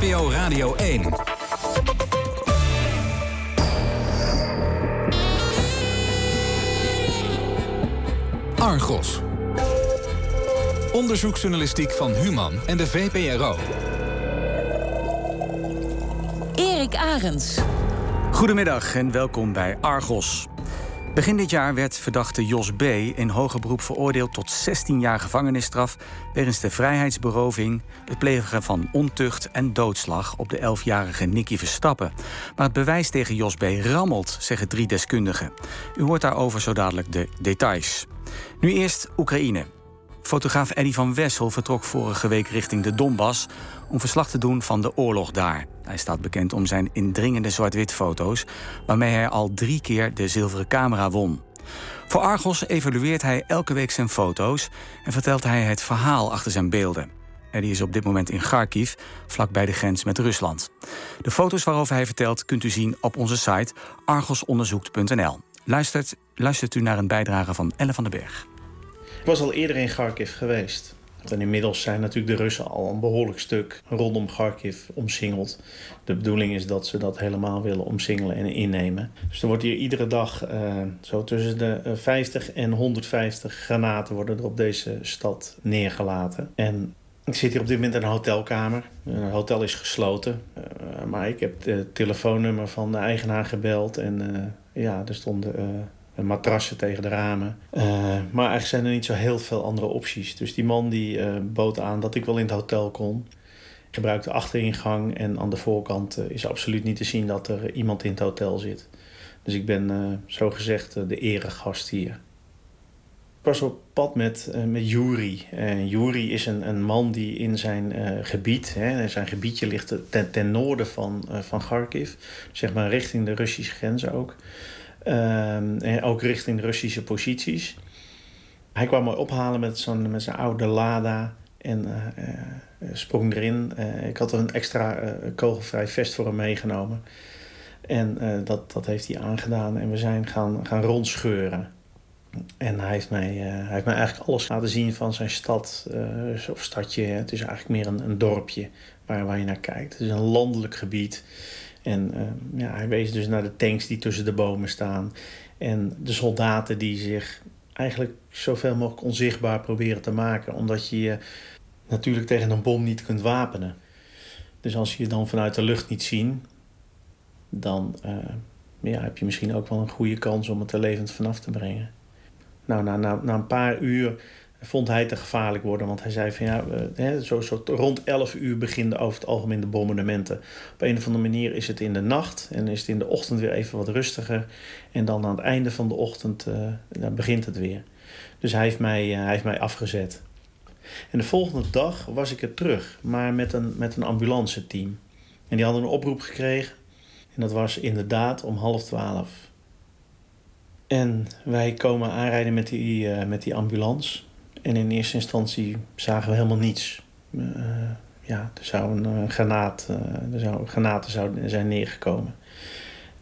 NPO Radio 1. Argos. Onderzoeksjournalistiek van Human en de VPRO. Erik Arends. Goedemiddag en welkom bij Argos. Begin dit jaar werd verdachte Jos B. in hoger beroep veroordeeld tot 16 jaar gevangenisstraf wegens de vrijheidsberoving, het plegen van ontucht en doodslag op de 11-jarige Nicky Verstappen. Maar het bewijs tegen Jos B. rammelt, zeggen drie deskundigen. U hoort daarover zo dadelijk de details. Nu eerst Oekraïne. Fotograaf Eddy van Wessel vertrok vorige week richting de Donbass om verslag te doen van de oorlog daar. Hij staat bekend om zijn indringende zwart-wit foto's, waarmee hij al drie keer de zilveren camera won. Voor Argos evalueert hij elke week zijn foto's en vertelt hij het verhaal achter zijn beelden. Eddy is op dit moment in Kharkiv, vlakbij de grens met Rusland. De foto's waarover hij vertelt kunt u zien op onze site argosonderzoekt.nl. Luistert, luistert u naar een bijdrage van Elle van den Berg. Was al eerder in Kharkiv geweest. En inmiddels zijn natuurlijk de Russen al een behoorlijk stuk rondom Kharkiv omsingeld. De bedoeling is dat ze dat helemaal willen omsingelen en innemen. Dus er wordt hier iedere dag uh, zo tussen de 50 en 150 granaten worden er op deze stad neergelaten. En ik zit hier op dit moment in een hotelkamer. Het hotel is gesloten. Uh, maar ik heb het telefoonnummer van de eigenaar gebeld. En ja, er stonden matrassen tegen de ramen. Uh, maar eigenlijk zijn er niet zo heel veel andere opties. Dus die man die uh, bood aan dat ik wel in het hotel kon. Ik de achteringang en aan de voorkant uh, is absoluut niet te zien dat er iemand in het hotel zit. Dus ik ben zo gezegd de eregast hier. Ik was op pad met, met Yuri. En Yuri is een, een man die in zijn gebied, hè, zijn gebiedje ligt ten, ten noorden van, van Kharkiv, zeg maar richting de Russische grens ook. Um, en ook richting Russische posities. Hij kwam me ophalen met, zo'n, met zijn oude Lada en uh, uh, sprong erin. Uh, ik had een extra kogelvrij vest voor hem meegenomen. En dat, dat heeft hij aangedaan en we zijn gaan, gaan rondscheuren. En hij heeft, mij, hij heeft mij eigenlijk alles laten zien van zijn stad of stadje. Het is eigenlijk meer een, een dorpje waar, waar je naar kijkt. Het is een landelijk gebied. En uh, ja, hij wees dus naar de tanks die tussen de bomen staan. En de soldaten die zich eigenlijk zoveel mogelijk onzichtbaar proberen te maken. Omdat je je natuurlijk tegen een bom niet kunt wapenen. Dus als je je dan vanuit de lucht niet zien, dan uh, ja, heb je misschien ook wel een goede kans om het er levend vanaf te brengen. Nou, na, na, na een paar uur vond hij te gevaarlijk worden. Want hij zei van ja, hè, zo, zo rond 11 uur beginnen over het algemeen de bombardementen. Op een of andere manier is het in de nacht en is het in de ochtend weer even wat rustiger. En dan aan het einde van de ochtend uh, begint het weer. Dus hij heeft, mij, uh, hij heeft mij afgezet. En de volgende dag was ik er terug, maar met een, met een ambulance team. En die hadden een oproep gekregen. En dat was inderdaad om half twaalf. En wij komen aanrijden met die, met die ambulance. En in eerste instantie zagen we helemaal niets. Uh, ja, er zou een uh, granaat, uh, er zou, granaten zijn neergekomen.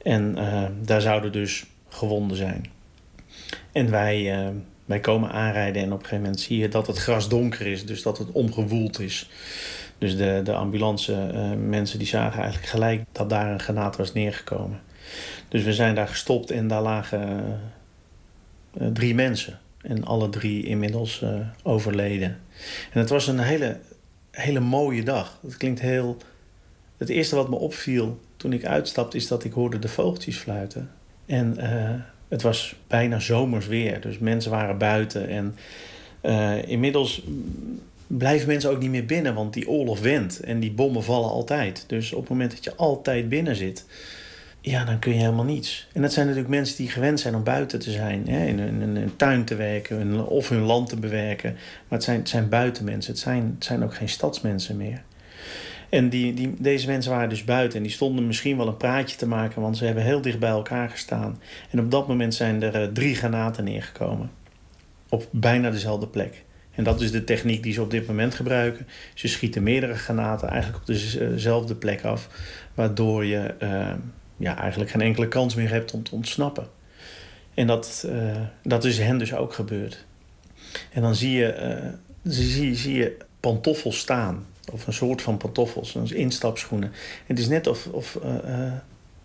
En daar zouden dus gewonden zijn. En wij, wij komen aanrijden en op een gegeven moment zie je dat het gras donker is. Dus dat het omgewoeld is. Dus de, de ambulance mensen die zagen eigenlijk gelijk dat daar een granaat was neergekomen. Dus we zijn daar gestopt en daar lagen drie mensen. En alle drie inmiddels uh, overleden. En het was een hele, hele mooie dag. Het klinkt heel. Het eerste wat me opviel toen ik uitstapte, is dat ik hoorde de vogeltjes fluiten. En uh, het was bijna zomers weer. Dus mensen waren buiten. En uh, inmiddels blijven mensen ook niet meer binnen, want die oorlog wendt. En die bommen vallen altijd. Dus op het moment dat je altijd binnen zit ja, dan kun je helemaal niets. En dat zijn natuurlijk mensen die gewend zijn om buiten te zijn, hè, in, in een tuin te werken of hun land te bewerken. Maar het zijn, het zijn buitenmensen, het zijn, het zijn ook geen stadsmensen meer. En die, die, deze mensen waren dus buiten en die stonden misschien wel een praatje te maken, want ze hebben heel dicht bij elkaar gestaan. En op dat moment zijn er uh, drie granaten neergekomen. Op bijna dezelfde plek. En dat is de techniek die ze op dit moment gebruiken. Ze schieten meerdere granaten eigenlijk op dezelfde plek af, waardoor je. Uh, ja, eigenlijk geen enkele kans meer hebt om te ontsnappen. En dat, uh, dat is hen dus ook gebeurd. En dan zie je, uh, zie, zie je pantoffels staan. Of een soort van pantoffels, instapschoenen. Het is net of, of uh,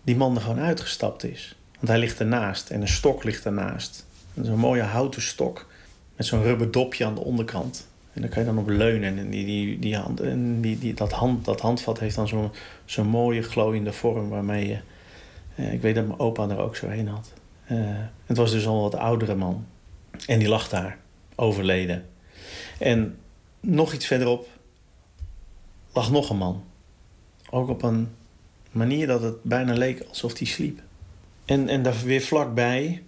die man er gewoon uitgestapt is. Want hij ligt ernaast en een stok ligt ernaast. Zo'n mooie houten stok met zo'n rubber dopje aan de onderkant. En daar kan je dan op leunen. En, die, die, die hand, en die, die, dat, hand, dat handvat heeft dan zo'n zo'n mooie glooiende vorm waarmee je... Eh, ik weet dat mijn opa er ook zo heen had. Uh, het was dus al een wat oudere man. En die lag daar, overleden. En nog iets verderop lag nog een man. Ook op een manier dat het bijna leek alsof hij sliep. En, en daar weer vlakbij,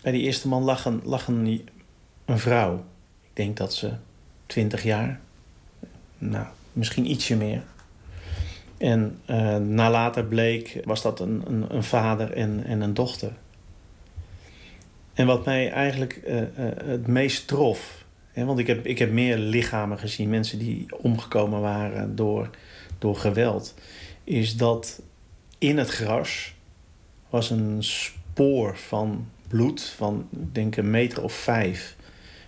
bij die eerste man, lag een, lag een, een vrouw. Ik denk dat ze twintig jaar, nou, misschien ietsje meer. En uh, na later bleek, was dat een, een, een, vader en, en een dochter. En wat mij eigenlijk uh, uh, het meest trof, hè, want ik heb, ik heb meer lichamen gezien, mensen die omgekomen waren door, door geweld, is dat in het gras was een spoor van bloed van, denk, een meter of vijf.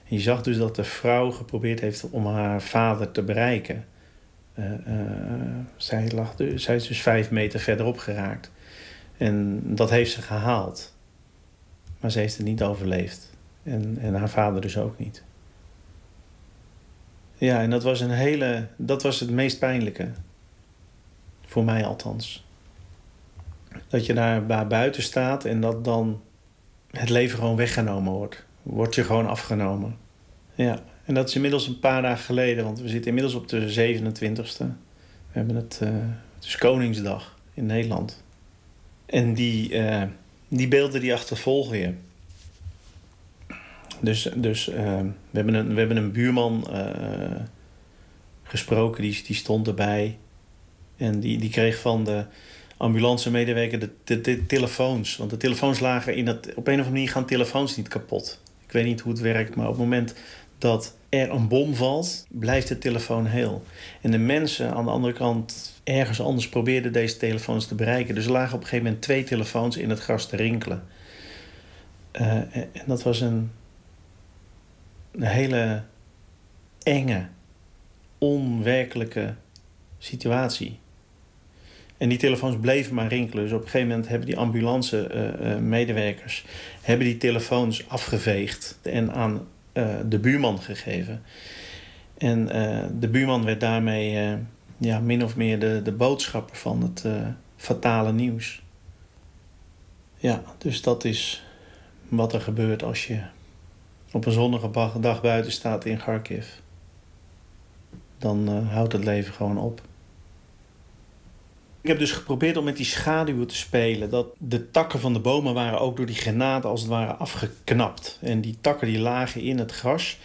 Je zag dus dat de vrouw geprobeerd heeft om haar vader te bereiken. Uh, zij, lag, zij is dus vijf meter verderop geraakt. En dat heeft ze gehaald. Maar ze heeft het niet overleefd. En, en haar vader dus ook niet. Ja, en dat was een hele. Dat was het meest pijnlijke. Voor mij althans. Dat je daar buiten staat en dat dan het leven gewoon weggenomen wordt. Wordt je gewoon afgenomen. Ja, en dat is inmiddels een paar dagen geleden, want we zitten inmiddels op de 27e. We hebben het, uh, het is Koningsdag in Nederland. En die, uh, die beelden die achtervolgen je. Dus, dus uh, we, hebben een, we hebben een buurman gesproken, die, die stond erbij. En die, die kreeg van de ambulancemedewerker de, de, de, telefoons. Want de telefoons lagen in dat... Op een of andere manier gaan telefoons niet kapot. Ik weet niet hoe het werkt, maar op het moment dat er een bom valt, blijft de telefoon heel. En de mensen aan de andere kant ergens anders probeerden deze telefoons te bereiken. Dus er lagen op een gegeven moment twee telefoons in het gras te rinkelen. Uh, en dat was een, een hele enge, onwerkelijke situatie. En die telefoons bleven maar rinkelen. Dus op een gegeven moment hebben die ambulance-medewerkers... Uh, uh, hebben die telefoons afgeveegd en aan uh, de buurman gegeven. En de buurman werd daarmee ja, min of meer de, de boodschapper van het fatale nieuws. Ja, dus dat is wat er gebeurt als je op een zonnige dag buiten staat in Kharkiv. Dan houdt het leven gewoon op. Ik heb dus geprobeerd om met die schaduwen te spelen. Dat de takken van de bomen waren ook door die granaten als het ware afgeknapt. En die takken die lagen in het gras.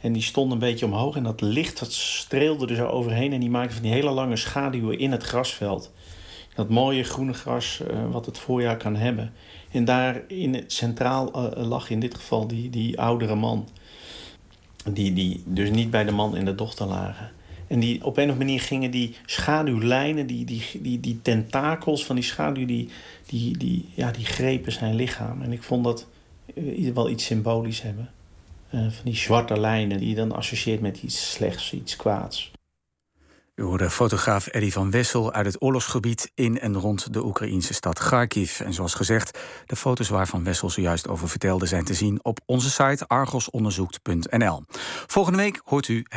En die stonden een beetje omhoog. En dat licht dat streelde er zo overheen. En die maakte van die hele lange schaduwen in het grasveld. Dat mooie groene gras uh, wat het voorjaar kan hebben. En daar in het centraal uh, lag in dit geval die, die oudere man. Die, die dus niet bij de man en de dochter lagen. En die, op een of andere manier gingen die schaduwlijnen, die, die, die, die tentakels van die schaduw, die, die, die, ja, die grepen zijn lichaam. En ik vond dat uh, wel iets symbolisch hebben. Uh, van die zwarte lijnen die je dan associeert met iets slechts, iets kwaads. U hoorde fotograaf Eddie van Wessel uit het oorlogsgebied in en rond de Oekraïnse stad Kharkiv. En zoals gezegd, de foto's waar Van Wessel zojuist over vertelde zijn te zien op onze site argosonderzoekt.nl. Volgende week hoort u het